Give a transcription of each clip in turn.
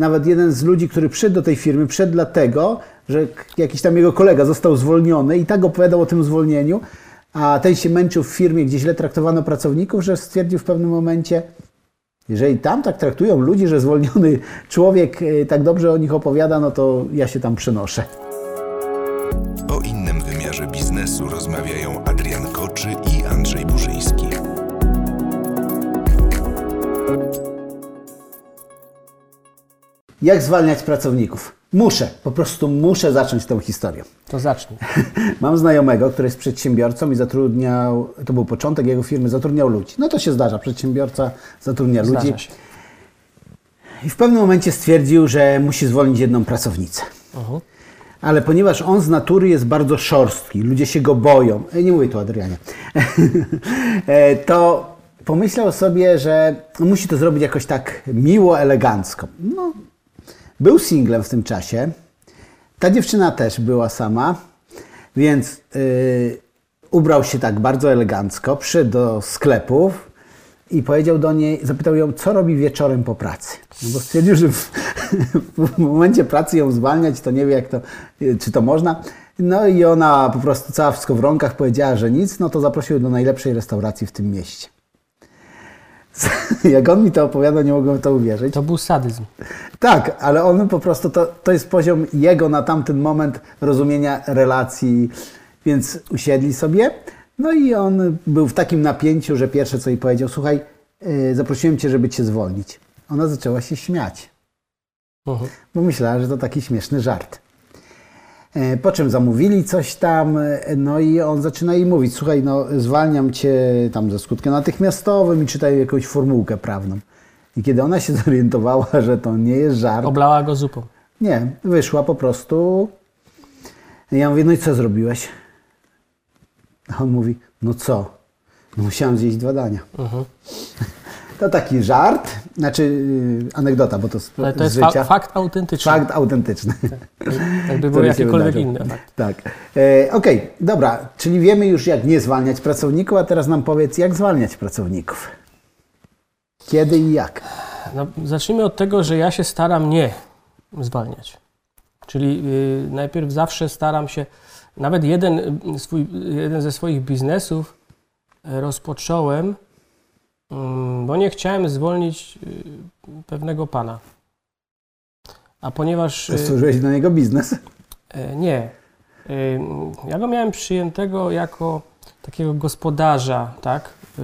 nawet jeden z ludzi, który przyszedł do tej firmy, przyszedł dlatego, że jakiś tam jego kolega został zwolniony i tak opowiadał o tym zwolnieniu, a ten się męczył w firmie, gdzie źle traktowano pracowników, że stwierdził w pewnym momencie, jeżeli tam tak traktują ludzi, że zwolniony człowiek y, tak dobrze o nich opowiada, no to ja się tam przenoszę. Jak zwalniać pracowników? Muszę, po prostu muszę zacząć tą historię. To zacznij. Mam znajomego, który jest przedsiębiorcą i zatrudniał, to był początek jego firmy, zatrudniał ludzi. No to się zdarza, przedsiębiorca zatrudnia Zdarza ludzi. się. I w pewnym momencie stwierdził, że musi zwolnić jedną pracownicę. Mhm. Ale ponieważ on z natury jest bardzo szorstki, ludzie się go boją, e, nie mówię tu Adrianie, e, to pomyślał sobie, że musi to zrobić jakoś tak miło, elegancko. No, był singlem w tym czasie. Ta dziewczyna też była sama, więc yy, ubrał się tak bardzo elegancko, przyszedł do sklepów i powiedział do niej, zapytał ją, co robi wieczorem po pracy. No bo stwierdził, że w, w momencie pracy ją zwalniać, to nie wie, jak to, czy to można. No i ona po prostu cała w skowronkach powiedziała, że nic, no to zaprosił do najlepszej restauracji w tym mieście. Jak on mi to opowiada, nie mogłem w to uwierzyć. To był sadyzm. Tak, ale on po prostu, to, to jest poziom jego na tamten moment rozumienia relacji, więc usiedli sobie. No i on był w takim napięciu, że pierwsze co jej powiedział, słuchaj, yy, zaprosiłem cię, żeby cię zwolnić. Ona zaczęła się śmiać, Mhm. bo myślała, że to taki śmieszny żart. E, Po czym zamówili coś tam, e, no i on zaczyna jej mówić, słuchaj, no zwalniam cię tam ze skutkiem natychmiastowym i czytaj jakąś formułkę prawną. I kiedy ona się zorientowała, że to nie jest żart, Oblała go zupą. nie, wyszła po prostu. Ja mówię, no i co zrobiłeś? A on mówi, no co? No musiałem zjeść dwa dania. Mhm. To taki żart, znaczy yy, anegdota, bo to Ale to z jest życia. fa- fakt autentyczny. Fakt autentyczny. Jakby był jakikolwiek inny fakt. Tak. E, Okej, dobra, czyli wiemy już jak nie zwalniać pracowników, a teraz nam powiedz, jak zwalniać pracowników. Kiedy i jak? No, zacznijmy od tego, że ja się staram nie zwalniać. Czyli y, najpierw zawsze staram się, nawet jeden, y, swój, jeden ze swoich biznesów y, rozpocząłem, bo nie chciałem zwolnić y, pewnego pana. A ponieważ... y, Stworzyłeś dla niego biznes? E, Nie. Ja go miałem przyjętego jako takiego gospodarza, tak, y,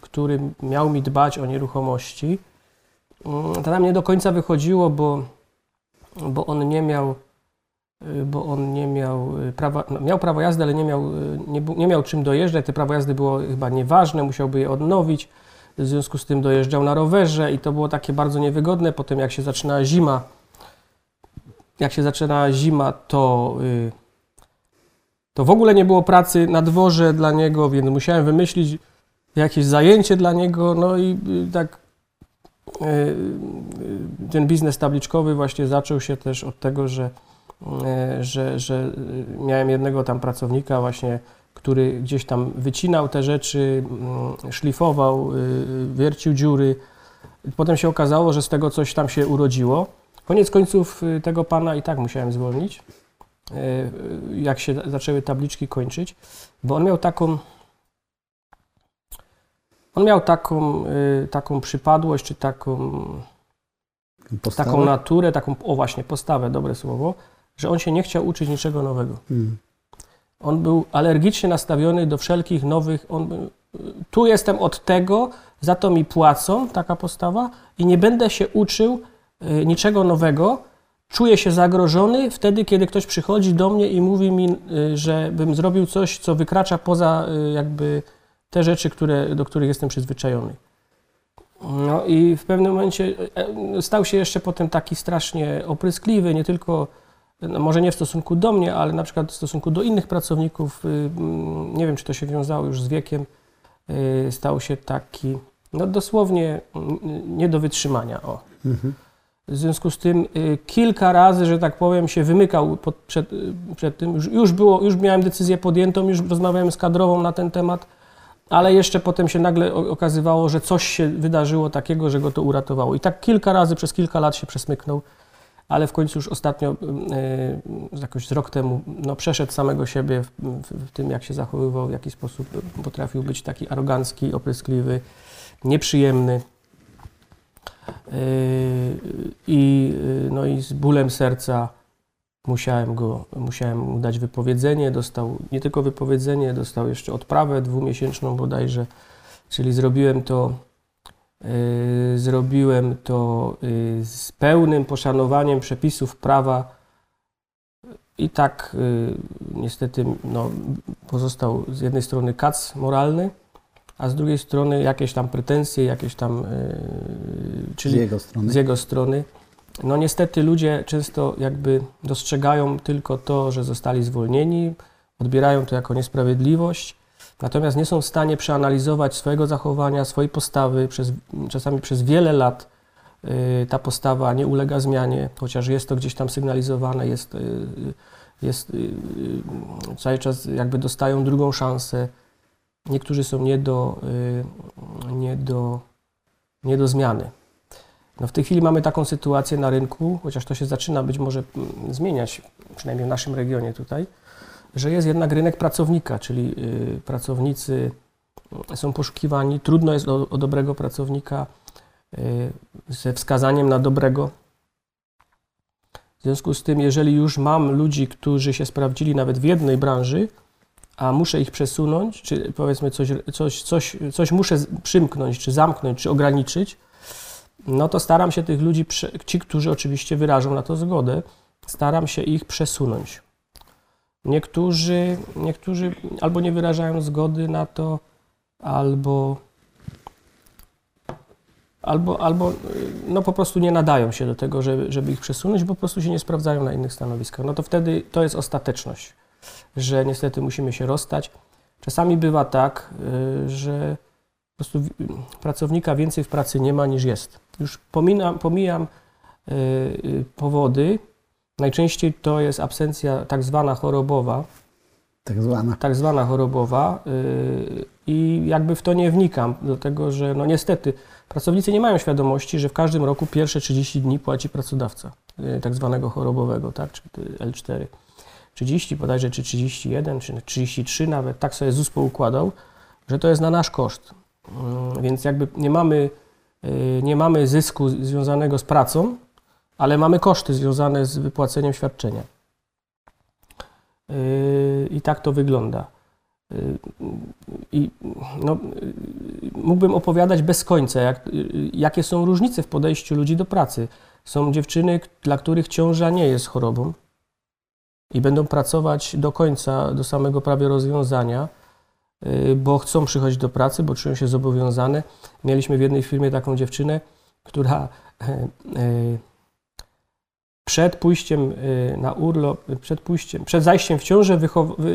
który miał mi dbać o nieruchomości. Mm, To nam nie do końca wychodziło, bo, bo on nie miał y, bo on nie miał y, prawa, no, miał prawo jazdy, ale nie miał, y, nie, nie miał czym dojeżdżać. Te prawo jazdy było chyba nieważne, musiałby je odnowić. W związku z tym dojeżdżał na rowerze i to było takie bardzo niewygodne. Potem jak się zaczynała zima, jak się zaczyna zima, to, y, to w ogóle nie było pracy na dworze dla niego, więc musiałem wymyślić jakieś zajęcie dla niego. No i y, tak y, y, ten biznes tabliczkowy właśnie zaczął się też od tego, że, y, że, że y, miałem jednego tam pracownika właśnie, który gdzieś tam wycinał te rzeczy, mm, szlifował, y, wiercił dziury. Potem się okazało, że z tego coś tam się urodziło. Koniec końców tego pana i tak musiałem zwolnić, jak się zaczęły tabliczki kończyć, bo on miał taką. On miał taką, taką przypadłość, czy taką, Postawę? taką naturę, taką, o właśnie, postawę, dobre słowo, że on się nie chciał uczyć niczego nowego. Hmm. On był alergicznie nastawiony do wszelkich nowych. On, był, tu jestem od tego, za to mi płacą, taka postawa, i nie będę się uczył y, niczego nowego. Czuję się zagrożony wtedy, kiedy ktoś przychodzi do mnie i mówi mi, y, że bym zrobił coś, co wykracza poza y, jakby te rzeczy, które, do których jestem przyzwyczajony. No i w pewnym momencie e, stał się jeszcze potem taki strasznie opryskliwy, nie tylko, no może nie w stosunku do mnie, ale na przykład w stosunku do innych pracowników. y, mm, Nie wiem, czy to się wiązało już z wiekiem. y, Stał się taki, no dosłownie mm, nie do wytrzymania. O. W związku z tym y, kilka razy, że tak powiem, się wymykał pod, przed, przed tym. Już, już, było, już miałem decyzję podjętą, już rozmawiałem z kadrową na ten temat, ale jeszcze potem się nagle okazywało, że coś się wydarzyło takiego, że go to uratowało. I tak kilka razy przez kilka lat się przesmyknął, ale w końcu już ostatnio, yy, jakoś z rok temu, no, przeszedł samego siebie w, w, w tym, jak się zachowywał, w jaki sposób potrafił być taki arogancki, opryskliwy, nieprzyjemny. Yy, I, no i z bólem serca musiałem, go, musiałem mu dać wypowiedzenie. Dostał nie tylko wypowiedzenie, dostał jeszcze odprawę dwumiesięczną bodajże. Czyli zrobiłem to, zrobiłem to yy, z pełnym poszanowaniem przepisów prawa. I tak yy, niestety no, pozostał z jednej strony kac moralny, a z drugiej strony jakieś tam pretensje, jakieś tam, yy, Z czyli jego strony. z jego strony. No niestety ludzie często jakby dostrzegają tylko to, że zostali zwolnieni, odbierają to jako niesprawiedliwość, natomiast nie są w stanie przeanalizować swojego zachowania, swojej postawy. Przez, czasami przez wiele lat y, ta postawa nie ulega zmianie, chociaż jest to gdzieś tam sygnalizowane, jest, y, jest y, cały czas jakby dostają drugą szansę. Niektórzy są nie do, nie do, nie do zmiany. No w tej chwili mamy taką sytuację na rynku, chociaż to się zaczyna być może mm, zmieniać, przynajmniej w naszym regionie tutaj, że jest jednak rynek pracownika, czyli y, pracownicy są poszukiwani. Trudno jest o, o dobrego pracownika y, ze wskazaniem na dobrego. W związku z tym, jeżeli już mam ludzi, którzy się sprawdzili nawet w jednej branży, a muszę ich przesunąć, czy powiedzmy coś, coś, coś, coś muszę przymknąć, czy zamknąć, czy ograniczyć, no to staram się tych ludzi, ci, którzy oczywiście wyrażą na to zgodę, staram się ich przesunąć. Niektórzy, niektórzy albo nie wyrażają zgody na to, albo, albo, albo no po prostu nie nadają się do tego, żeby, żeby ich przesunąć, bo po prostu się nie sprawdzają na innych stanowiskach. No to wtedy to jest ostateczność, że niestety musimy się rozstać. Czasami bywa tak, y, że po prostu pracownika więcej w pracy nie ma niż jest. Już pominam, pomijam y, y, powody. Najczęściej to jest absencja tak zwana chorobowa, Tak zwana. tak zwana chorobowa y, i jakby w to nie wnikam, dlatego że no niestety pracownicy nie mają świadomości, że w każdym roku pierwsze 30 dni płaci pracodawca y, tak zwanego chorobowego, tak, czy y, L4. 30 bodajże, czy 31, czy 33 nawet, tak sobie ZUS poukładał, że to jest na nasz koszt. Mm, Więc jakby nie mamy, y, nie mamy zysku związanego z pracą, ale mamy koszty związane z wypłaceniem świadczenia. Yy, I tak to wygląda. Yy, I no, yy, mógłbym opowiadać bez końca, jak, jakie są różnice w podejściu ludzi do pracy. Są dziewczyny, dla których ciąża nie jest chorobą i będą pracować do końca, do samego prawie rozwiązania, bo chcą przychodzić do pracy, bo czują się zobowiązane. Mieliśmy w jednej firmie taką dziewczynę, która yy, yy, przed pójściem y, na urlop, przed pójściem, przed zajściem w ciążę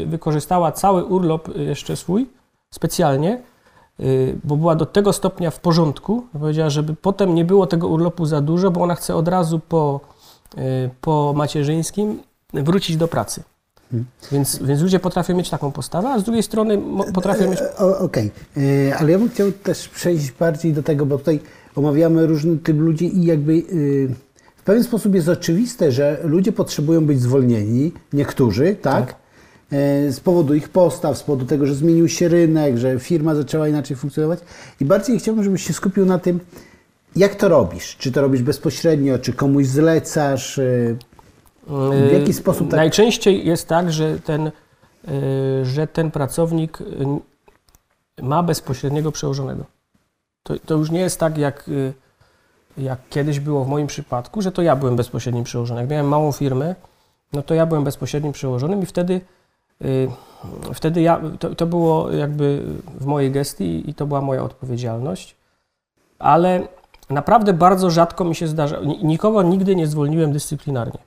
wykorzystała cały urlop y, jeszcze swój specjalnie, y, bo była do tego stopnia w porządku, powiedziała, żeby potem nie było tego urlopu za dużo, bo ona chce od razu po, y, po macierzyńskim wrócić do pracy. Hmm. Więc, więc ludzie potrafią mieć taką postawę, a z drugiej strony potrafią mieć E, o- Okej, E, ale ja bym chciał też przejść bardziej do tego, bo tutaj omawiamy różny typ ludzi i jakby y, w pewien sposób jest oczywiste, że ludzie potrzebują być zwolnieni, niektórzy, tak? Tak. E, Z powodu ich postaw, z powodu tego, że zmienił się rynek, że firma zaczęła inaczej funkcjonować. I bardziej chciałbym, żebyś się skupił na tym, jak to robisz? Czy to robisz bezpośrednio, czy komuś zlecasz? y, W jaki sposób tak- Najczęściej jest tak, że ten, że ten pracownik ma bezpośredniego przełożonego. To, to już nie jest tak, jak, jak kiedyś było w moim przypadku, że to ja byłem bezpośrednim przełożonym. Jak miałem małą firmę, no to ja byłem bezpośrednim przełożonym i wtedy, y, wtedy ja, to, to było jakby w mojej gestii i to była moja odpowiedzialność. Ale naprawdę bardzo rzadko mi się zdarza. Ni- Nikogo nigdy nie zwolniłem dyscyplinarnie.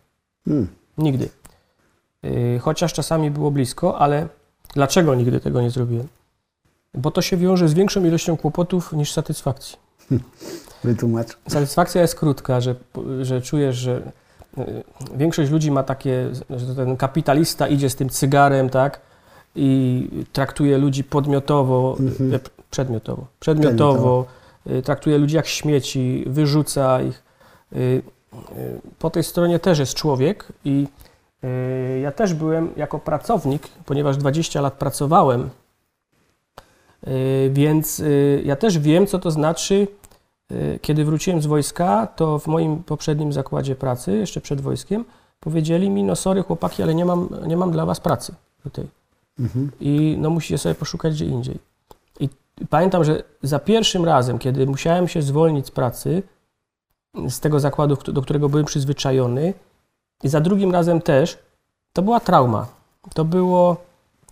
Hmm. Nigdy. Yy, Chociaż czasami było blisko, ale dlaczego nigdy tego nie zrobiłem? Bo to się wiąże z większą ilością kłopotów niż satysfakcji. Wytłumacz. Satysfakcja jest krótka, że, że czujesz, że yy, większość ludzi ma takie, że ten kapitalista idzie z tym cygarem, tak? i traktuje ludzi podmiotowo, Mhm. e, przedmiotowo, przedmiotowo, y, traktuje ludzi jak śmieci, wyrzuca ich. Y, Po tej stronie też jest człowiek i ja też byłem jako pracownik, ponieważ 20 lat pracowałem, więc ja też wiem, co to znaczy, kiedy wróciłem z wojska, to w moim poprzednim zakładzie pracy, jeszcze przed wojskiem, powiedzieli mi, no sorry chłopaki, ale nie mam, nie mam dla was pracy tutaj Mhm. i no musicie sobie poszukać gdzie indziej. I pamiętam, że za pierwszym razem, kiedy musiałem się zwolnić z pracy, z tego zakładu, do którego byłem przyzwyczajony, i za drugim razem też, to była trauma. To było,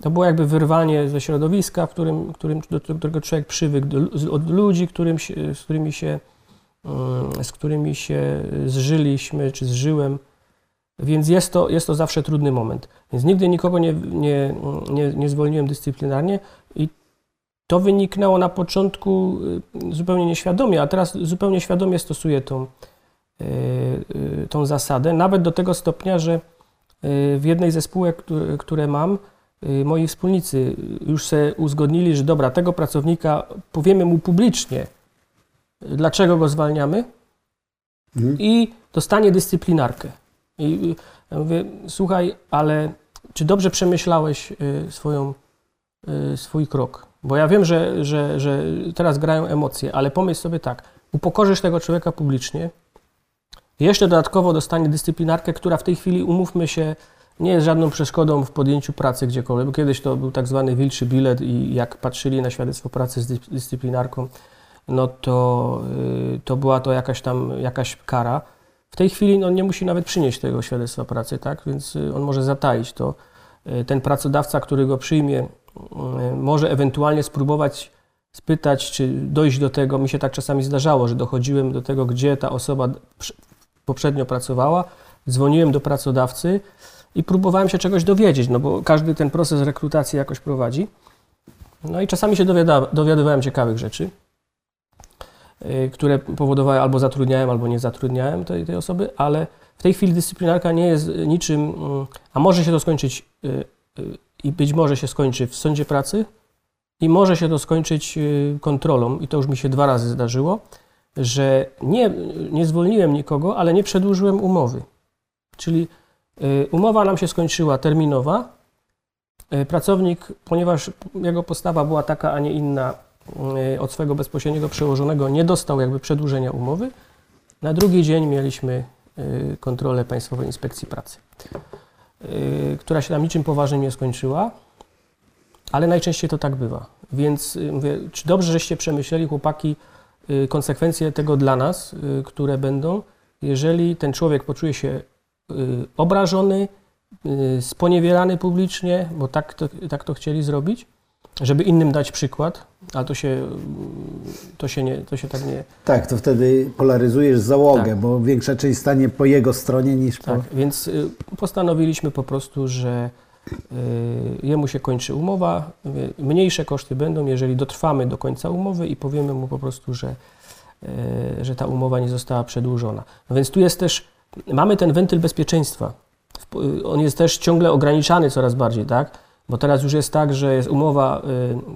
to było jakby wyrwanie ze środowiska, w którym, którym, do którego człowiek przywykł, od ludzi, którym z którymi się, mm, z którymi się zżyliśmy, czy zżyłem. Więc jest to, jest to zawsze trudny moment. Więc nigdy nikogo nie, nie, nie, nie zwolniłem dyscyplinarnie i to wyniknęło na początku y, zupełnie nieświadomie, a teraz zupełnie świadomie stosuję tą, y, y, tą zasadę, nawet do tego stopnia, że w jednej ze spółek, które, mam, moi wspólnicy już się uzgodnili, że dobra, tego pracownika powiemy mu publicznie, y, dlaczego go zwalniamy Mhm. i dostanie dyscyplinarkę. I y, ja mówię, słuchaj, ale czy dobrze przemyślałeś y, swoją, y, swój krok? Bo ja wiem, że, że, że teraz grają emocje, ale pomyśl sobie tak, upokorzysz tego człowieka publicznie, jeszcze dodatkowo dostanie dyscyplinarkę, która w tej chwili, umówmy się, nie jest żadną przeszkodą w podjęciu pracy gdziekolwiek, kiedyś to był tak zwany wilczy bilet i jak patrzyli na świadectwo pracy z dy- dyscyplinarką, no to, y, to była to jakaś tam jakaś kara. W tej chwili on nie musi nawet przynieść tego świadectwa pracy, tak? Więc y, on może zataić to. Y, Ten pracodawca, który go przyjmie, może ewentualnie spróbować spytać, czy dojść do tego. Mi się tak czasami zdarzało, że dochodziłem do tego, gdzie ta osoba poprzednio pracowała, dzwoniłem do pracodawcy i próbowałem się czegoś dowiedzieć, no bo każdy ten proces rekrutacji jakoś prowadzi. No i czasami się dowiadywałem ciekawych rzeczy y, które powodowały albo zatrudniałem, albo nie zatrudniałem tej, tej osoby, ale w tej chwili dyscyplinarka nie jest niczym, mm, a może się to skończyć y, y, i być może się skończy w sądzie pracy i może się to skończyć kontrolą i to już mi się dwa razy zdarzyło, że nie, nie zwolniłem nikogo, ale nie przedłużyłem umowy. Czyli umowa nam się skończyła terminowa, y, pracownik, ponieważ jego postawa była taka, a nie inna, y, od swojego bezpośredniego przełożonego nie dostał jakby przedłużenia umowy. Na drugi dzień mieliśmy y, kontrolę Państwowej Inspekcji Pracy, y, która się nam niczym poważnym nie skończyła, ale najczęściej to tak bywa. Więc y, mówię, czy dobrze, żeście przemyśleli, chłopaki, y, konsekwencje tego dla nas, y, które będą, jeżeli ten człowiek poczuje się y, obrażony, y, sponiewierany publicznie, bo tak to, tak to chcieli zrobić, żeby innym dać przykład, a to się, mm, to się, nie, to się tak nie... Tak, to wtedy polaryzujesz załogę, Tak. bo większa część stanie po jego stronie niż po... Tak, więc y, postanowiliśmy po prostu, że y, jemu się kończy umowa, y, mniejsze koszty będą, jeżeli dotrwamy do końca umowy i powiemy mu po prostu, że, y, że ta umowa nie została przedłużona. No więc tu jest też, mamy ten wentyl bezpieczeństwa. Y, On jest też ciągle ograniczany coraz bardziej, tak? Bo teraz już jest tak, że jest umowa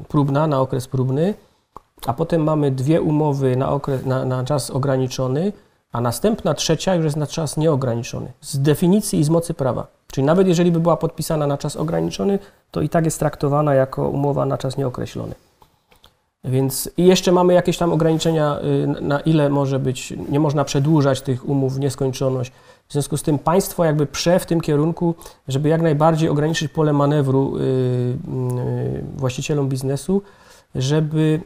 y, próbna na okres próbny, a potem mamy dwie umowy na, okres, na, na czas ograniczony, a następna trzecia już jest na czas nieograniczony. Z definicji i z mocy prawa. Czyli nawet jeżeli by była podpisana na czas ograniczony, to i tak jest traktowana jako umowa na czas nieokreślony. Więc i jeszcze mamy jakieś tam ograniczenia, y, na- ile może być, nie można przedłużać tych umów w nieskończoność. W związku z tym państwo jakby prze w tym kierunku, żeby jak najbardziej ograniczyć pole manewru y, y, właścicielom biznesu, żeby,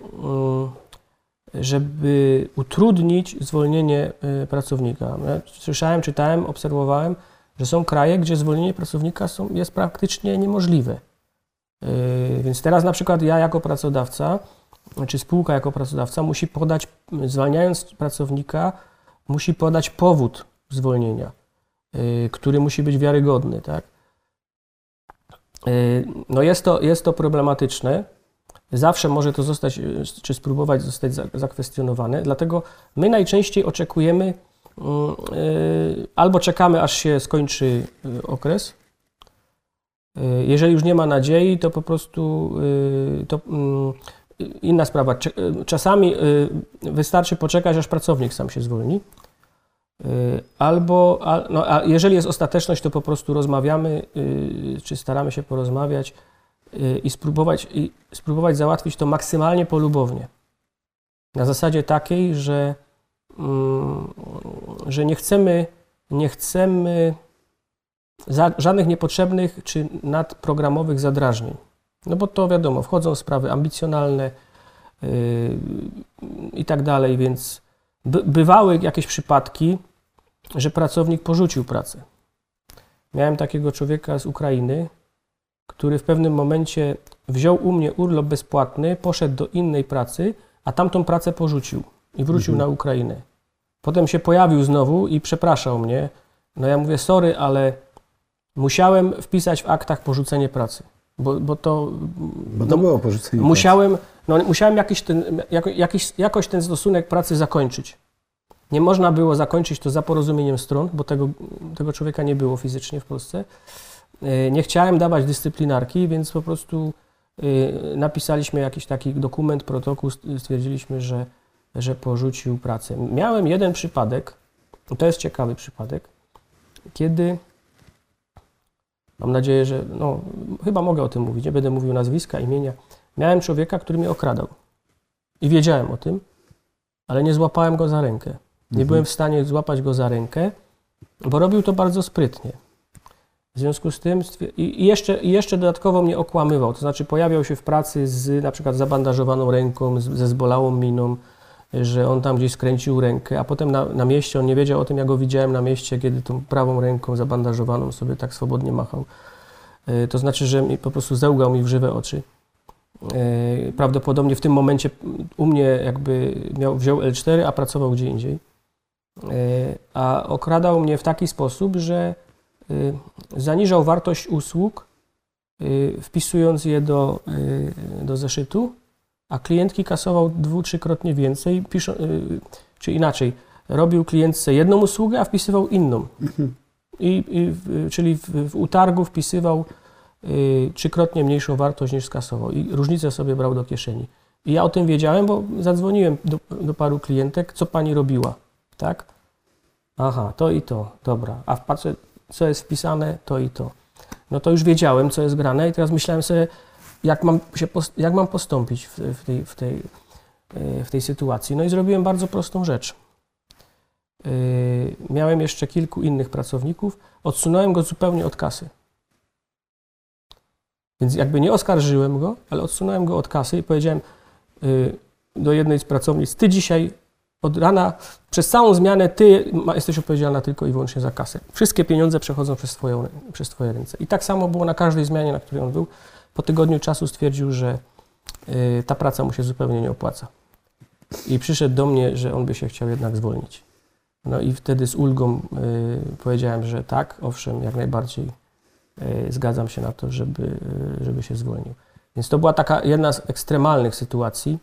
y, żeby utrudnić zwolnienie pracownika. Ja słyszałem, czytałem, obserwowałem, że są kraje, gdzie zwolnienie pracownika są, jest praktycznie niemożliwe. Więc teraz na przykład ja jako pracodawca, czy spółka jako pracodawca musi podać, zwalniając pracownika, musi podać powód zwolnienia, y, który musi być wiarygodny, tak? Y, No jest to, jest to problematyczne. Zawsze może to zostać, y, czy spróbować zostać za- zakwestionowane, dlatego my najczęściej oczekujemy, albo czekamy, aż się skończy okres, Jeżeli już nie ma nadziei, to po prostu to mm, inna sprawa. Y, Czasami y, wystarczy poczekać, aż pracownik sam się zwolni. Y, Albo, no, a jeżeli jest ostateczność, to po prostu rozmawiamy, czy staramy się porozmawiać i spróbować, i spróbować załatwić to maksymalnie polubownie. Na zasadzie takiej, że, mm, że nie chcemy, nie chcemy żadnych niepotrzebnych czy nadprogramowych zadrażnień. No bo to wiadomo, wchodzą sprawy ambicjonalne yy, i tak dalej, więc by, bywały jakieś przypadki, że pracownik porzucił pracę. Miałem takiego człowieka z Ukrainy, który w pewnym momencie wziął u mnie urlop bezpłatny, poszedł do innej pracy, a tamtą pracę porzucił i wrócił na Ukrainę. Potem się pojawił znowu i przepraszał mnie. No ja mówię, sorry, ale musiałem wpisać w aktach porzucenie pracy, bo, bo to Bo to było porzucenie. musiałem, no, musiałem jakiś ten, jakiś, jakoś ten stosunek pracy zakończyć. Nie można było zakończyć to za porozumieniem stron, bo tego, tego człowieka nie było fizycznie w Polsce. E, Nie chciałem dawać dyscyplinarki, więc po prostu e, napisaliśmy jakiś taki dokument, protokół, stwierdziliśmy, że, że porzucił pracę. Miałem jeden przypadek, to jest ciekawy przypadek, kiedy mam nadzieję, że no, chyba mogę o tym mówić, nie będę mówił nazwiska, imienia. Miałem człowieka, który mnie okradał. I wiedziałem o tym, ale nie złapałem go za rękę. Nie byłem w stanie złapać go za rękę, bo robił to bardzo sprytnie. W związku z tym i jeszcze, i jeszcze dodatkowo mnie okłamywał, to znaczy pojawiał się w pracy z na przykład zabandażowaną ręką, z, ze zbolałą miną, że on tam gdzieś skręcił rękę, a potem na, na mieście, on nie wiedział o tym, ja go widziałem na mieście, kiedy tą prawą ręką zabandażowaną sobie tak swobodnie machał. E, To znaczy, że po prostu zełgał mi w żywe oczy. E, Prawdopodobnie w tym momencie u mnie jakby miał, wziął L4, a pracował gdzie indziej. E, A okradał mnie w taki sposób, że zaniżał wartość usług, wpisując je do, do zeszytu, a klientki kasował dwu, trzykrotnie więcej, piszą, y, czy inaczej, robił klientce jedną usługę, a wpisywał inną. I, i, w- czyli w, w utargu wpisywał y, trzykrotnie mniejszą wartość niż skasował i różnicę sobie brał do kieszeni. I ja o tym wiedziałem, bo zadzwoniłem do, do paru klientek, co pani robiła, tak? Aha, to i to, dobra. A patrzę, co jest wpisane, to i to. No to już wiedziałem, co jest grane i teraz myślałem sobie, jak mam, się, jak mam postąpić w, w, tej, w, tej, y, w tej sytuacji. No i zrobiłem bardzo prostą rzecz. Y, Miałem jeszcze kilku innych pracowników, odsunąłem go zupełnie od kasy. Więc jakby nie oskarżyłem go, ale odsunąłem go od kasy i powiedziałem y, do jednej z pracownic, ty dzisiaj od rana, przez całą zmianę, ty jesteś odpowiedzialna tylko i wyłącznie za kasę. Wszystkie pieniądze przechodzą przez, twoją, rę- przez twoje ręce. I tak samo było na każdej zmianie, na której on był. Po tygodniu czasu stwierdził, że y, ta praca mu się zupełnie nie opłaca. I przyszedł do mnie, że on by się chciał jednak zwolnić. No i wtedy z ulgą y, powiedziałem, że tak, owszem, jak najbardziej y, zgadzam się na to, żeby, żeby się zwolnił. Więc to była taka jedna z ekstremalnych sytuacji.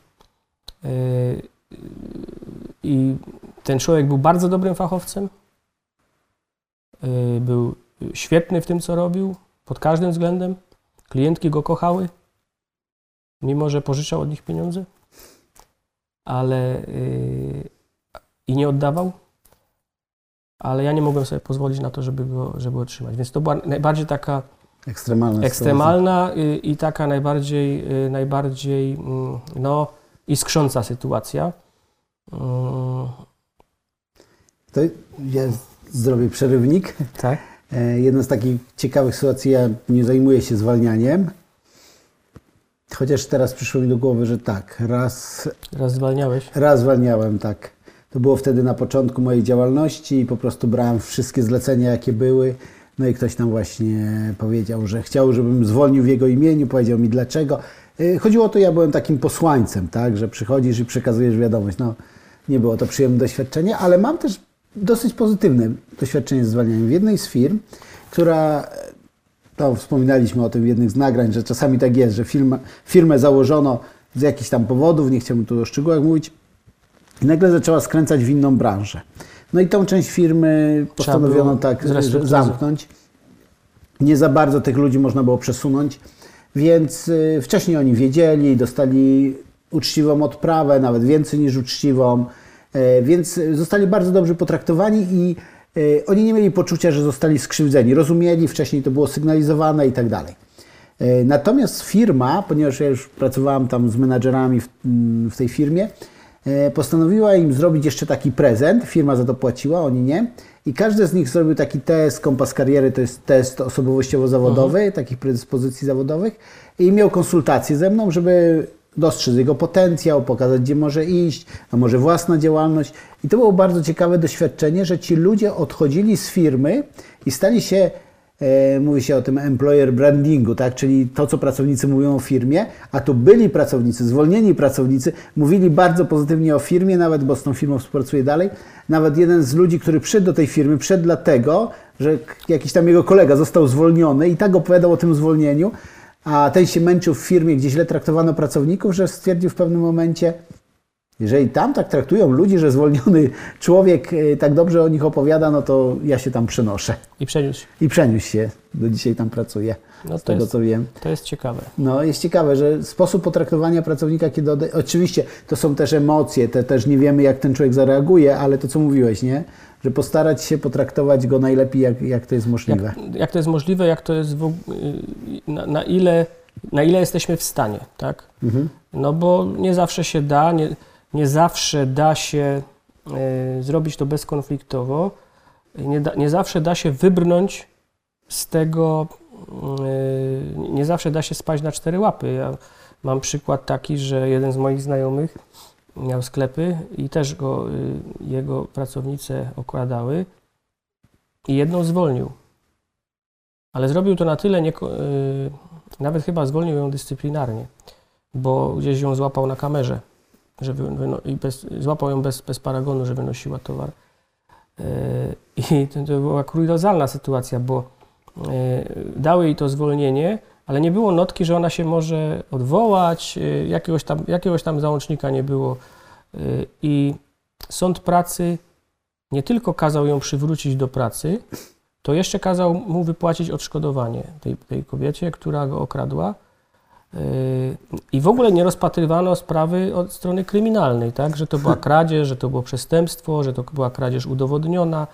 I ten człowiek był bardzo dobrym fachowcem. Był świetny w tym, co robił, pod każdym względem. Klientki go kochały, mimo że pożyczał od nich pieniądze, ale y, i nie oddawał ale ja nie mogłem sobie pozwolić na to, żeby go żeby otrzymać. Więc to była najbardziej taka Ekstremalna ekstremalna y, i taka najbardziej, y, najbardziej mm, no, iskrząca sytuacja. Mm, To ja zrobię przerywnik. Tak? E, Jedna z takich ciekawych sytuacji, ja nie zajmuję się zwalnianiem. Chociaż teraz przyszło mi do głowy, że tak, raz, Raz zwalniałeś. raz zwalniałem, tak. To było wtedy na początku mojej działalności i po prostu brałem wszystkie zlecenia, jakie były. No i ktoś tam właśnie powiedział, że chciał, żebym zwolnił w jego imieniu, powiedział mi dlaczego. E, Chodziło o to, ja byłem takim posłańcem, tak, że przychodzisz i przekazujesz wiadomość. No, nie było to przyjemne doświadczenie, ale mam też dosyć pozytywne doświadczenie z zwalnianiem. W jednej z firm, która to wspominaliśmy o tym w jednych z nagrań, że czasami tak jest, że firma, firmę założono z jakichś tam powodów, nie chciałbym tu o szczegółach mówić, i nagle zaczęła skręcać w inną branżę. No i tą część firmy postanowiono tak zamknąć. nie za bardzo tych ludzi można było przesunąć, więc y, wcześniej oni wiedzieli, dostali uczciwą odprawę, nawet więcej niż uczciwą, e, więc zostali bardzo dobrze potraktowani i e, oni nie mieli poczucia, że zostali skrzywdzeni. Rozumieli, wcześniej to było sygnalizowane i tak dalej. E, Natomiast firma, ponieważ ja już pracowałam tam z menadżerami w, mm, w tej firmie, e, postanowiła im zrobić jeszcze taki prezent. Firma za to płaciła, oni nie. I każdy z nich zrobił taki test, kompas kariery, to jest test osobowościowo-zawodowy, takich predyspozycji zawodowych. I miał konsultacje ze mną, żeby dostrzec jego potencjał, pokazać, gdzie może iść, a może własna działalność. I to było bardzo ciekawe doświadczenie, że ci ludzie odchodzili z firmy i stali się e, mówi się o tym employer brandingu, tak? czyli to, co pracownicy mówią o firmie, a tu byli pracownicy, zwolnieni pracownicy, mówili bardzo pozytywnie o firmie, nawet bo z tą firmą współpracuje dalej. Nawet jeden z ludzi, który przyszedł do tej firmy, przyszedł dlatego, że jakiś tam jego kolega został zwolniony i tak opowiadał o tym zwolnieniu, a ten się męczył w firmie, gdzie źle traktowano pracowników, że stwierdził w pewnym momencie, jeżeli tam tak traktują ludzi, że zwolniony człowiek e, tak dobrze o nich opowiada, no to ja się tam przenoszę. I przeniósł. się. I przeniósł się, do dzisiaj tam pracuje, No z to tego jest, co wiem. to jest ciekawe. No jest ciekawe, że sposób potraktowania pracownika, kiedy ode... oczywiście to są też emocje, te też nie wiemy jak ten człowiek zareaguje, ale to co mówiłeś, nie? Że postarać się potraktować go najlepiej jak, jak to jest możliwe. Jak, jak to jest możliwe, jak to jest w, y, na, na, ile, na ile jesteśmy w stanie, tak? Mhm. No bo nie zawsze się da, nie, nie zawsze da się y, zrobić to bezkonfliktowo, nie, da, nie zawsze da się wybrnąć z tego, y, nie zawsze da się spaść na cztery łapy. Ja mam przykład taki, że jeden z moich znajomych miał sklepy i też go, y, jego pracownice okradały i jedną zwolnił. Ale zrobił to na tyle, nie, nawet chyba zwolnił ją dyscyplinarnie, bo gdzieś ją złapał na kamerze, że wy, wyno, i bez, złapał ją bez, bez paragonu, że wynosiła towar. Yy, I to, była kuriozalna sytuacja, bo dały jej to zwolnienie, ale nie było notki, że ona się może odwołać, yy, jakiegoś tam, jakiegoś tam załącznika nie było. Yy, I sąd pracy nie tylko kazał ją przywrócić do pracy, to jeszcze kazał mu wypłacić odszkodowanie tej, tej kobiecie, która go okradła. Yy, I w ogóle nie rozpatrywano sprawy od strony kryminalnej, tak? Że to była kradzież, że to było przestępstwo, że to była kradzież udowodniona.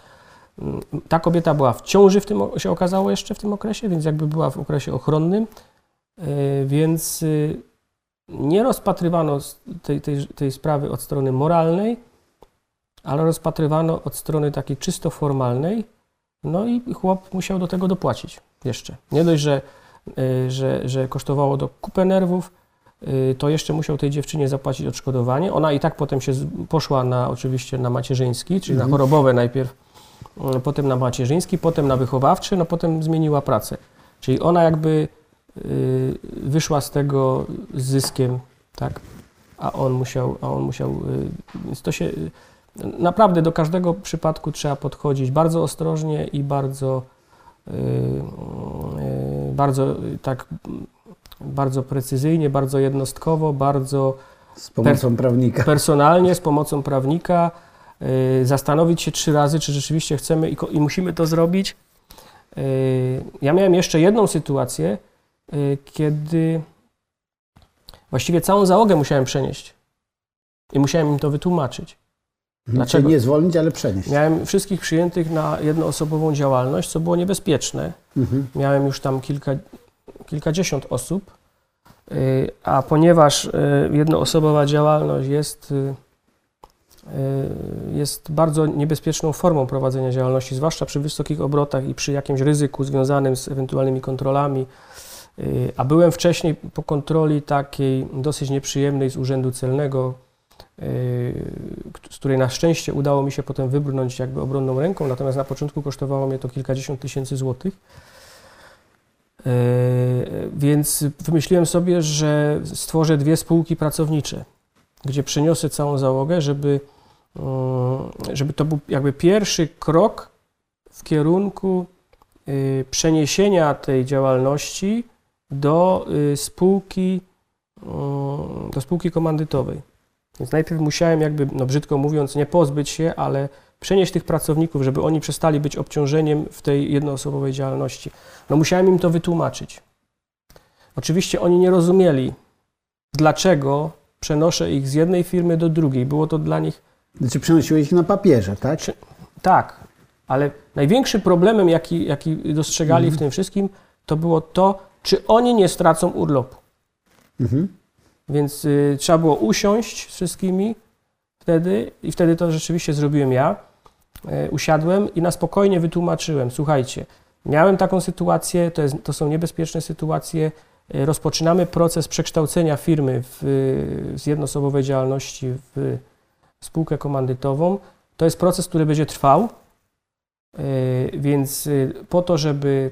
Ta kobieta była w ciąży, w tym, się okazało jeszcze w tym okresie, więc jakby była w okresie ochronnym, Yy, więc yy, nie rozpatrywano tej, tej, tej sprawy od strony moralnej, ale rozpatrywano od strony takiej czysto formalnej, no i chłop musiał do tego dopłacić jeszcze. Nie dość, że, y, że, że kosztowało to kupę nerwów, y, to jeszcze musiał tej dziewczynie zapłacić odszkodowanie. Ona i tak potem się poszła na oczywiście na macierzyński, czyli na chorobowe najpierw, y, potem na macierzyński, potem na wychowawczy, no potem zmieniła pracę. Czyli ona jakby y, wyszła z tego z zyskiem, tak? A on musiał, a on musiał, y, więc to się y, naprawdę do każdego przypadku trzeba podchodzić bardzo ostrożnie i bardzo, bardzo tak, mm, bardzo precyzyjnie, bardzo jednostkowo, bardzo Z pomocą prawnika. personalnie, z pomocą prawnika, zastanowić się trzy razy, czy rzeczywiście chcemy i, i musimy to zrobić. Y, Ja miałem jeszcze jedną sytuację, y, kiedy właściwie całą załogę musiałem przenieść i musiałem im to wytłumaczyć. Dlaczego? Czyli nie zwolnić, ale przenieść. Miałem wszystkich przyjętych na jednoosobową działalność, co było niebezpieczne. Mhm. Miałem już tam kilka, kilkadziesiąt osób, y, a ponieważ y, jednoosobowa działalność jest, y, y, jest bardzo niebezpieczną formą prowadzenia działalności, zwłaszcza przy wysokich obrotach i przy jakimś ryzyku związanym z ewentualnymi kontrolami, y, a byłem wcześniej po kontroli takiej dosyć nieprzyjemnej z Urzędu Celnego, y, z której na szczęście udało mi się potem wybrnąć jakby obronną ręką, natomiast na początku kosztowało mnie to kilkadziesiąt tysięcy złotych. Więc wymyśliłem sobie, że stworzę dwie spółki pracownicze, gdzie przeniosę całą załogę, żeby, żeby to był jakby pierwszy krok w kierunku yy, przeniesienia tej działalności do yy, spółki, do spółki komandytowej. Więc najpierw musiałem jakby, no brzydko mówiąc, nie pozbyć się, ale przenieść tych pracowników, żeby oni przestali być obciążeniem w tej jednoosobowej działalności. No musiałem im to wytłumaczyć. Oczywiście oni nie rozumieli, dlaczego przenoszę ich z jednej firmy do drugiej. Było to dla nich Znaczy przenosiłeś ich na papierze, tak? Tak, ale największym problemem, jaki, jaki dostrzegali w tym wszystkim, to było to, czy oni nie stracą urlopu. Mhm. Więc y, trzeba było usiąść z wszystkimi wtedy i wtedy to rzeczywiście zrobiłem ja. E, usiadłem i na spokojnie wytłumaczyłem, słuchajcie, miałem taką sytuację, to, jest, to są niebezpieczne sytuacje, e, rozpoczynamy proces przekształcenia firmy w, y, z jednoosobowej działalności w spółkę komandytową. To jest proces, który będzie trwał, e, więc y, po to, żeby,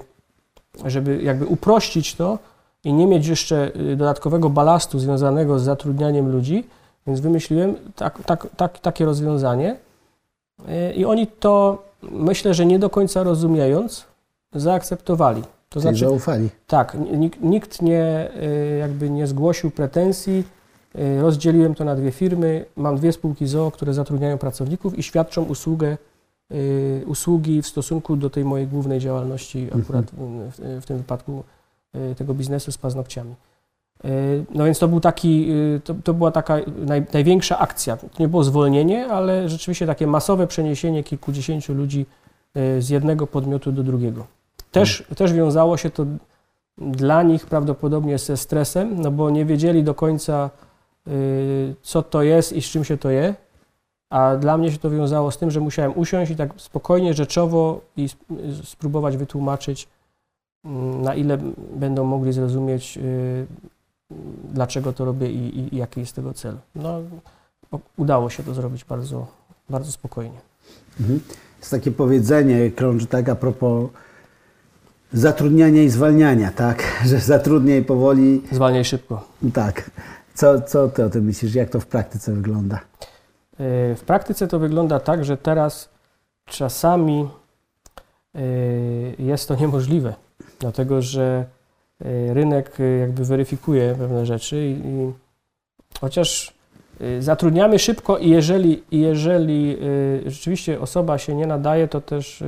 żeby jakby uprościć to, i nie mieć jeszcze y, dodatkowego balastu związanego z zatrudnianiem ludzi, więc wymyśliłem tak, tak, tak, takie rozwiązanie. I oni to, myślę, że nie do końca rozumiejąc, zaakceptowali. To Czyli znaczy, zaufali. tak, nikt, nikt nie, jakby nie zgłosił pretensji. Y, Rozdzieliłem to na dwie firmy. Mam dwie spółki ZOO, które zatrudniają pracowników i świadczą usługę, y, usługi w stosunku do tej mojej głównej działalności, akurat w, w tym wypadku y, tego biznesu z paznokciami. No więc to był taki, to, to była taka naj, największa akcja. To nie było zwolnienie, ale rzeczywiście takie masowe przeniesienie kilkudziesięciu ludzi z jednego podmiotu do drugiego. Też, też wiązało się to dla nich prawdopodobnie ze stresem, no bo nie wiedzieli do końca, co to jest i z czym się to je. A dla mnie się to wiązało z tym, że musiałem usiąść i tak spokojnie, rzeczowo i y, spróbować wytłumaczyć, mm, na ile będą mogli zrozumieć, y, dlaczego to robię i, i, i jaki jest tego cel. No, udało się to zrobić bardzo, bardzo spokojnie. Mhm. Jest takie powiedzenie, krąży tak a propos zatrudniania i zwalniania, tak? Że zatrudniaj powoli, Zwalniaj szybko. tak. Co, co ty o tym myślisz? Jak to w praktyce wygląda? Y, W praktyce to wygląda tak, że teraz czasami y, jest to niemożliwe, dlatego że y, rynek jakby weryfikuje pewne rzeczy i, i chociaż zatrudniamy szybko i jeżeli, jeżeli rzeczywiście osoba się nie nadaje, to też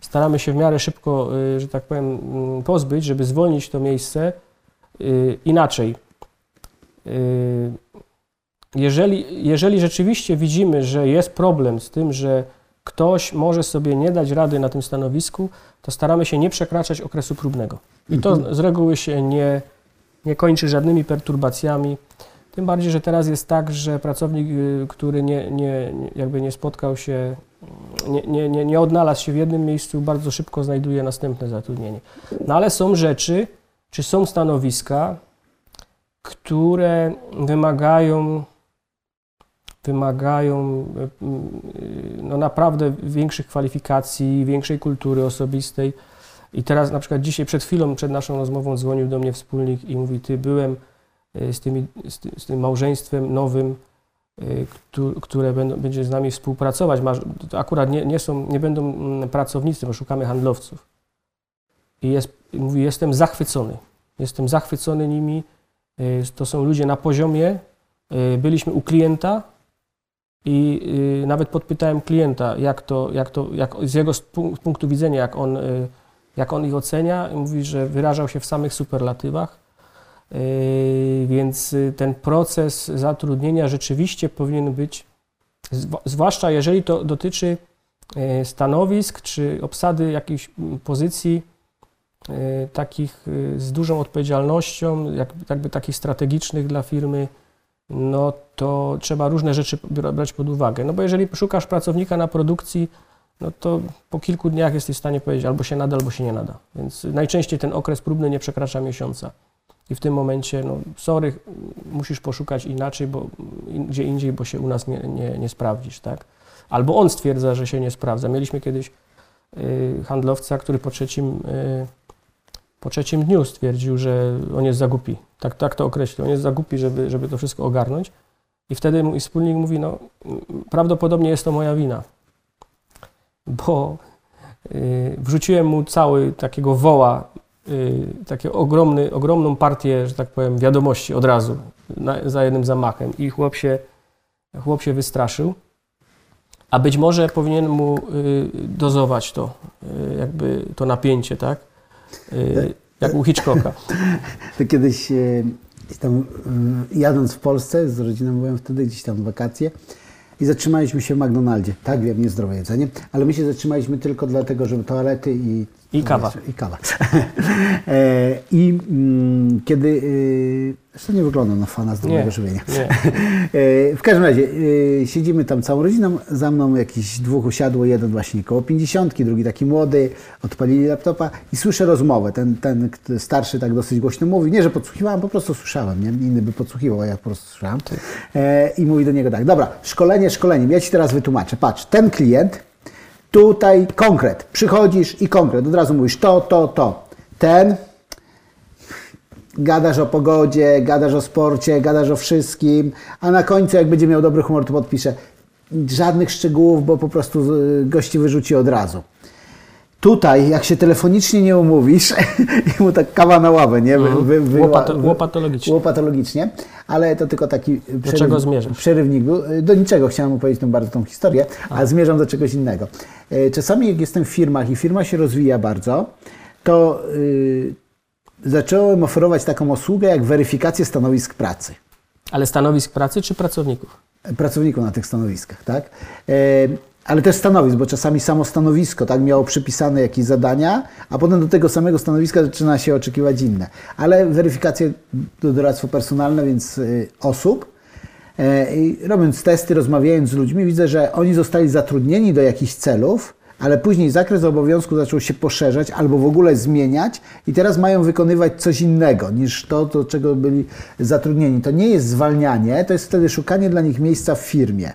staramy się w miarę szybko, że tak powiem, mm, pozbyć, żeby zwolnić to miejsce inaczej. Y, jeżeli, jeżeli rzeczywiście widzimy, że jest problem z tym, że ktoś może sobie nie dać rady na tym stanowisku, to staramy się nie przekraczać okresu próbnego. I to z reguły się nie, nie kończy żadnymi perturbacjami. Tym bardziej, że teraz jest tak, że pracownik, y, który nie, nie, nie- jakby nie spotkał się, nie, nie, nie, nie odnalazł się w jednym miejscu, bardzo szybko znajduje następne zatrudnienie. No ale są rzeczy, czy są stanowiska, które wymagają wymagają y, no naprawdę większych kwalifikacji, większej kultury osobistej. I teraz na przykład dzisiaj przed chwilą, przed naszą rozmową dzwonił do mnie wspólnik i mówi, ty byłem y, z, tymi, z, ty, z tym małżeństwem nowym, któ- które będzie z nami współpracować. Akurat nie, nie, są, nie będą mm, pracownicy, bo szukamy handlowców. I jest, mówi, jestem zachwycony. Jestem zachwycony nimi. Y, To są ludzie na poziomie. Y, Byliśmy u klienta, i y, nawet podpytałem klienta, jak to, jak to jak z jego punktu widzenia, jak on, jak on ich ocenia. Mówi, że wyrażał się w samych superlatywach. Więc ten proces zatrudnienia rzeczywiście powinien być, zwłaszcza jeżeli to dotyczy stanowisk czy obsady jakichś pozycji takich y, z dużą odpowiedzialnością, jakby, takich strategicznych dla firmy no to trzeba różne rzeczy bra- brać pod uwagę. No bo jeżeli szukasz pracownika na produkcji, no to po kilku dniach jesteś w stanie powiedzieć albo się nada, albo się nie nada. Więc najczęściej ten okres próbny nie przekracza miesiąca. I w tym momencie, no sorry, musisz poszukać inaczej, bo gdzie indziej, bo się u nas nie, nie, nie sprawdzisz, tak? Albo on stwierdza, że się nie sprawdza. Mieliśmy kiedyś y, handlowca, który po trzecim, y, po trzecim dniu stwierdził, że on jest za głupi. Tak, tak to określił. On jest za głupi, żeby, żeby to wszystko ogarnąć. I wtedy mój wspólnik mówi, no prawdopodobnie jest to moja wina, bo y, wrzuciłem mu cały takiego woła, y, takie ogromny, ogromną partię, że tak powiem, wiadomości od razu, na, za jednym zamachem. I chłop się, chłop się wystraszył. A być może powinien mu y, dozować to, y, jakby to napięcie, tak? Y, jak u Hitchcocka. To kiedyś e, tam e, jadąc w Polsce, z rodziną byłem wtedy gdzieś tam w wakacje i zatrzymaliśmy się w McDonaldzie. Tak, wiem, niezdrowe jedzenie, ale my się zatrzymaliśmy tylko dlatego, żeby toalety i... I kawa. I kawa. E, I mm, kiedy... e, Zresztą nie wyglądam na fana zdrowego żywienia. E, W każdym razie e, siedzimy tam całą rodziną, za mną jakiś dwóch usiadło, jeden właśnie koło pięćdziesiątki, drugi taki młody, odpalili laptopa i słyszę rozmowę. Ten, ten starszy tak dosyć głośno mówi, nie, że podsłuchiwałem, po prostu słyszałem, nie? Inny by podsłuchiwał, a ja po prostu słyszałem. E, I mówi do niego tak, dobra, szkolenie szkoleniem, ja Ci teraz wytłumaczę. Patrz, ten klient, tutaj konkret, przychodzisz i konkret, od razu mówisz to, to, to. Ten, gadasz o pogodzie, gadasz o sporcie, gadasz o wszystkim, a na końcu, jak będzie miał dobry humor, to podpisze żadnych szczegółów, bo po prostu gości wyrzuci od razu. Tutaj, jak się telefonicznie nie umówisz, i mu tak kawa na ławę, nie? Wy, wy, wy, Łopato- łopatologicznie. Łopatologicznie, ale to tylko taki przeryw, czego zmierzasz? przerywnik był. Do niczego chciałem opowiedzieć tą bardzo tą historię, a zmierzam do czegoś innego. E, Czasami jak jestem w firmach i firma się rozwija bardzo, to y, zacząłem oferować taką usługę jak weryfikację stanowisk pracy Ale stanowisk pracy czy pracowników? pracowników na tych stanowiskach, tak? Ale też stanowisk, bo czasami samo stanowisko tak miało przypisane jakieś zadania, a potem do tego samego stanowiska zaczyna się oczekiwać inne. Ale weryfikacje to doradztwo personalne, więc y, osób. E, robiąc testy, rozmawiając z ludźmi, widzę, że oni zostali zatrudnieni do jakichś celów, ale później zakres obowiązku zaczął się poszerzać albo w ogóle zmieniać i teraz mają wykonywać coś innego niż to, do czego byli zatrudnieni. To nie jest zwalnianie, to jest wtedy szukanie dla nich miejsca w firmie.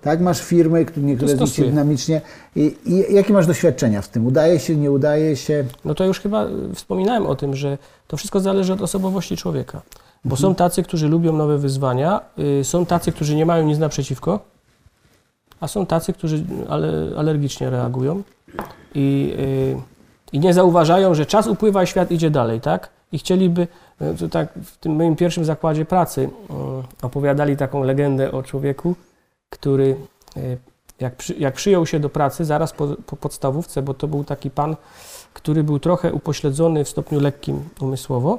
Tak, masz firmy, które niektóre się dynamicznie. I, I jakie masz doświadczenia w tym? Udaje się, nie udaje się? No to już chyba y, wspominałem o tym, że to wszystko zależy od osobowości człowieka. Bo są tacy, którzy lubią nowe wyzwania, y, są tacy, którzy nie mają nic naprzeciwko, a są tacy, którzy ale, alergicznie reagują i, y, i nie zauważają, że czas upływa, a świat idzie dalej, tak? I chcieliby, y, to tak w tym moim pierwszym zakładzie pracy y, opowiadali taką legendę o człowieku, który y, jak, przy, jak przyjął się do pracy zaraz po, po podstawówce, bo to był taki pan, który był trochę upośledzony w stopniu lekkim umysłowo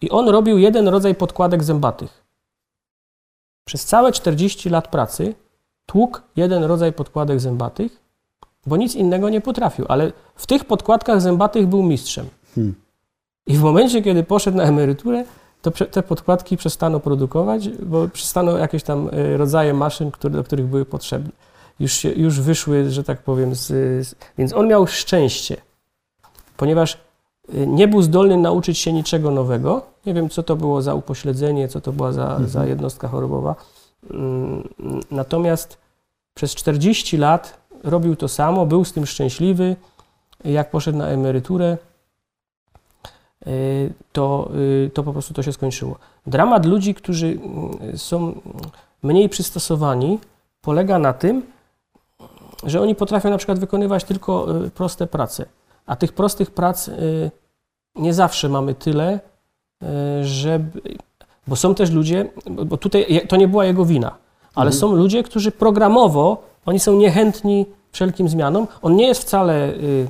i on robił jeden rodzaj podkładek zębatych. Przez całe 40 lat pracy tłukł jeden rodzaj podkładek zębatych, bo nic innego nie potrafił, ale w tych podkładkach zębatych był mistrzem. I w momencie, kiedy poszedł na emeryturę, to te podkładki przestano produkować, bo przestano jakieś tam y, rodzaje maszyn, które, do których były potrzebne. Już, się, już wyszły, że tak powiem, z, z, więc on miał szczęście, ponieważ y, nie był zdolny nauczyć się niczego nowego. Nie wiem, co to było za upośledzenie, co to była za, za jednostka chorobowa. Mm, Natomiast przez 40 lat robił to samo, był z tym szczęśliwy. Jak poszedł na emeryturę, y, to, y, to po prostu to się skończyło. Dramat ludzi, którzy y, są mniej przystosowani, polega na tym, że oni potrafią na przykład wykonywać tylko proste prace. A tych prostych prac nie zawsze mamy tyle, żeby. Bo są też ludzie, bo tutaj to nie była jego wina, ale są ludzie, którzy programowo, oni są niechętni wszelkim zmianom. On nie jest wcale y,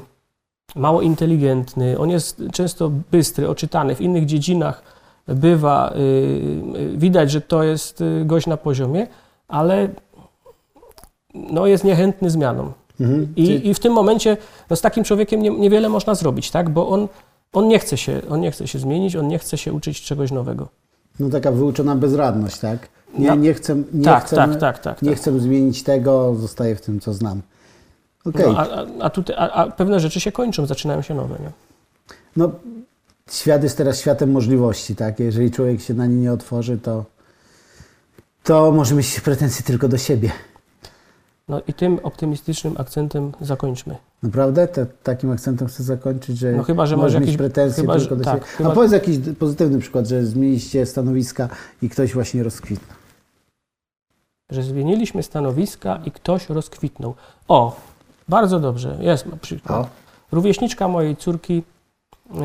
mało inteligentny, on jest często bystry, oczytany, w innych dziedzinach bywa, y, y, widać, że to jest y, gość na poziomie, ale no, jest niechętny zmianom. Mhm. I, I w tym momencie no, z takim człowiekiem nie, niewiele można zrobić, tak? bo on, on, nie chce się, on nie chce się zmienić, on nie chce się uczyć czegoś nowego. No taka wyuczona bezradność, tak? Nie, No. nie chcę, nie Tak, chcę, tak, tak, tak, nie tak. chcę zmienić tego, zostaję w tym, co znam. Okej. No, a, a, a, tutaj, a, a pewne rzeczy się kończą, zaczynają się nowe. Nie? No, świat jest teraz światem możliwości, tak? Jeżeli człowiek się na nie nie otworzy, to, to może mieć pretensje tylko do siebie. No i tym optymistycznym akcentem zakończmy. Naprawdę? Te, takim akcentem chcę zakończyć, że, No chyba, że możesz mieć jakiś- pretensje chyba, tylko do tak, siebie. chyba- A powiedz jakiś pozytywny przykład, że zmieniliście stanowiska i ktoś właśnie rozkwitnął. Że zmieniliśmy stanowiska i ktoś rozkwitnął. O, bardzo dobrze, jest przykład. O. Rówieśniczka mojej córki,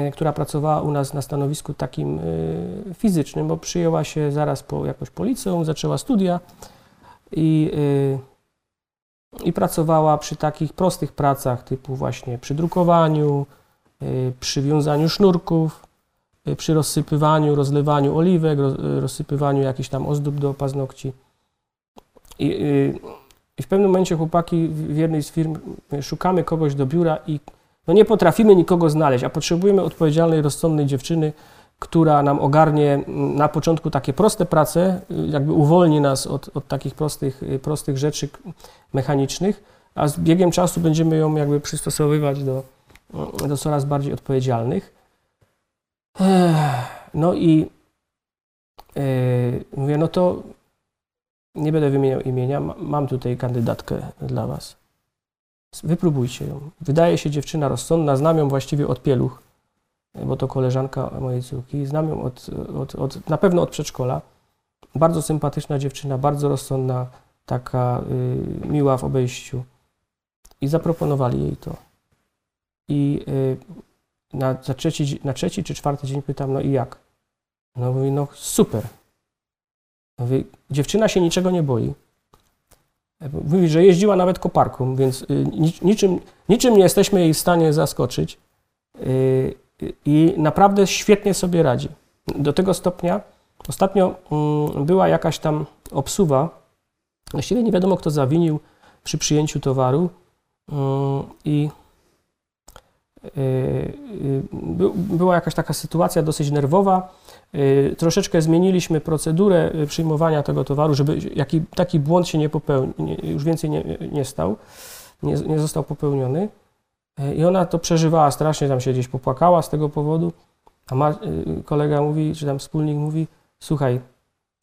y, która pracowała u nas na stanowisku takim y, fizycznym, bo przyjęła się zaraz po jakoś po liceum, zaczęła studia i y, i pracowała przy takich prostych pracach, typu właśnie przy drukowaniu, y, przy wiązaniu sznurków, y, przy rozsypywaniu, rozlewaniu oliwek, y, rozsypywaniu jakichś tam ozdób do paznokci. I, I w pewnym momencie chłopaki w jednej z firm szukamy kogoś do biura i no nie potrafimy nikogo znaleźć, a potrzebujemy odpowiedzialnej, rozsądnej dziewczyny, która nam ogarnie na początku takie proste prace, y, jakby uwolni nas od, od takich prostych, y, prostych rzeczy mechanicznych, a z biegiem czasu będziemy ją jakby przystosowywać do, do coraz bardziej odpowiedzialnych. No i yy, mówię, no to nie będę wymieniał imienia, ma- mam tutaj kandydatkę dla Was. Wypróbujcie ją. Wydaje się dziewczyna rozsądna, znam ją właściwie od pieluch, bo to koleżanka mojej córki. Znam ją od, od, od, na pewno od przedszkola. Bardzo sympatyczna dziewczyna, bardzo rozsądna, taka y, miła w obejściu. I zaproponowali jej to. I y, na, trzeci, na trzeci czy czwarty dzień pytam, no i jak? No mówi, no super. Mówi, dziewczyna się niczego nie boi. Mówi, że jeździła nawet koparką, więc y, nic- niczym, niczym nie jesteśmy jej w stanie zaskoczyć. I naprawdę świetnie sobie radzi. Do tego stopnia, ostatnio mm, była jakaś tam obsuwa, właściwie nie wiadomo kto zawinił przy przyjęciu towaru mm, i y, y, by- była jakaś taka sytuacja dosyć nerwowa. Y, Troszeczkę zmieniliśmy procedurę przyjmowania tego towaru, żeby taki błąd się nie popełnił, już więcej nie, nie stał, nie, nie został popełniony. Y, I ona to przeżywała strasznie, tam się gdzieś popłakała z tego powodu. A ma, y, kolega mówi, czy tam wspólnik mówi, słuchaj,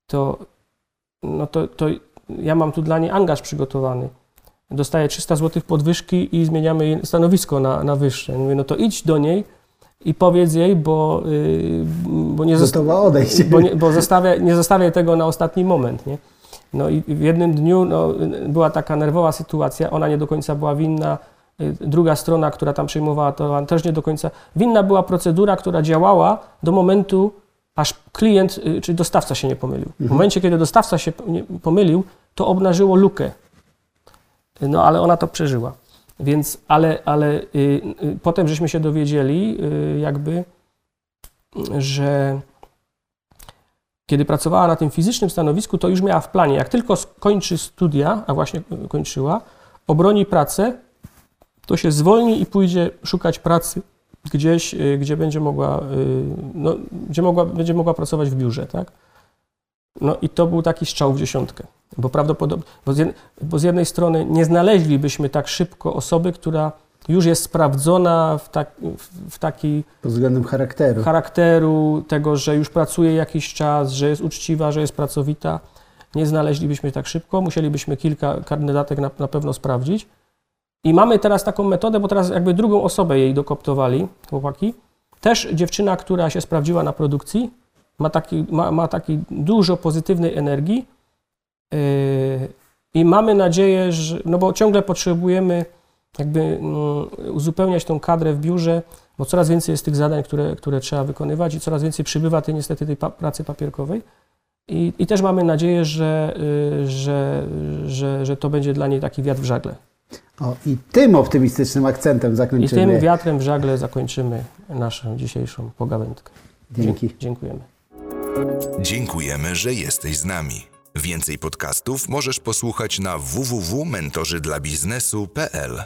to, no to, to ja mam tu dla niej angaż przygotowany. Dostaję 300 zł podwyżki i zmieniamy jej stanowisko na, na wyższe. Mówię, no to idź do niej i powiedz jej, bo, y, bo nie Gotowa odejść. bo, nie, bo zostawia, nie zostawiaj tego na ostatni moment, nie? No i w jednym dniu no, była taka nerwowa sytuacja, ona nie do końca była winna, druga strona, która tam przejmowała to, też nie do końca. Winna była procedura, która działała do momentu, aż klient y, czy dostawca się nie pomylił. W momencie, kiedy dostawca się pomylił, to obnażyło lukę. No ale ona to przeżyła. Więc, ale, ale y, y, potem żeśmy się dowiedzieli, y, jakby, że kiedy pracowała na tym fizycznym stanowisku, to już miała w planie, jak tylko skończy studia, a właśnie y, kończyła, obroni pracę, to się zwolni i pójdzie szukać pracy gdzieś, y, gdzie będzie mogła, y, no, gdzie mogła, będzie mogła pracować w biurze, tak? No i to był taki strzał w dziesiątkę, bo prawdopodobnie, bo z, jed, bo z jednej strony nie znaleźlibyśmy tak szybko osoby, która już jest sprawdzona w, tak, w, w takiej Pod względem charakteru. charakteru, tego, że już pracuje jakiś czas, że jest uczciwa, że jest pracowita. Nie znaleźlibyśmy tak szybko, musielibyśmy kilka kandydatek na, na pewno sprawdzić. I mamy teraz taką metodę, bo teraz jakby drugą osobę jej dokoptowali, chłopaki. Też dziewczyna, która się sprawdziła na produkcji, ma taki, ma, ma taki dużo pozytywnej energii yy, i mamy nadzieję, że, no bo ciągle potrzebujemy jakby mm, uzupełniać tą kadrę w biurze, bo coraz więcej jest tych zadań, które, które trzeba wykonywać i coraz więcej przybywa tej niestety tej pracy papierkowej. I, I też mamy nadzieję, że, y, że, że, że to będzie dla niej taki wiatr w żagle. O, I tym optymistycznym akcentem I zakończymy. tym wiatrem w żagle zakończymy naszą dzisiejszą pogawędkę. Dzięki. Dzie- Dziękujemy. Dziękujemy, że jesteś z nami. Więcej podcastów możesz posłuchać na www.mentorzydlabiznesu.pl.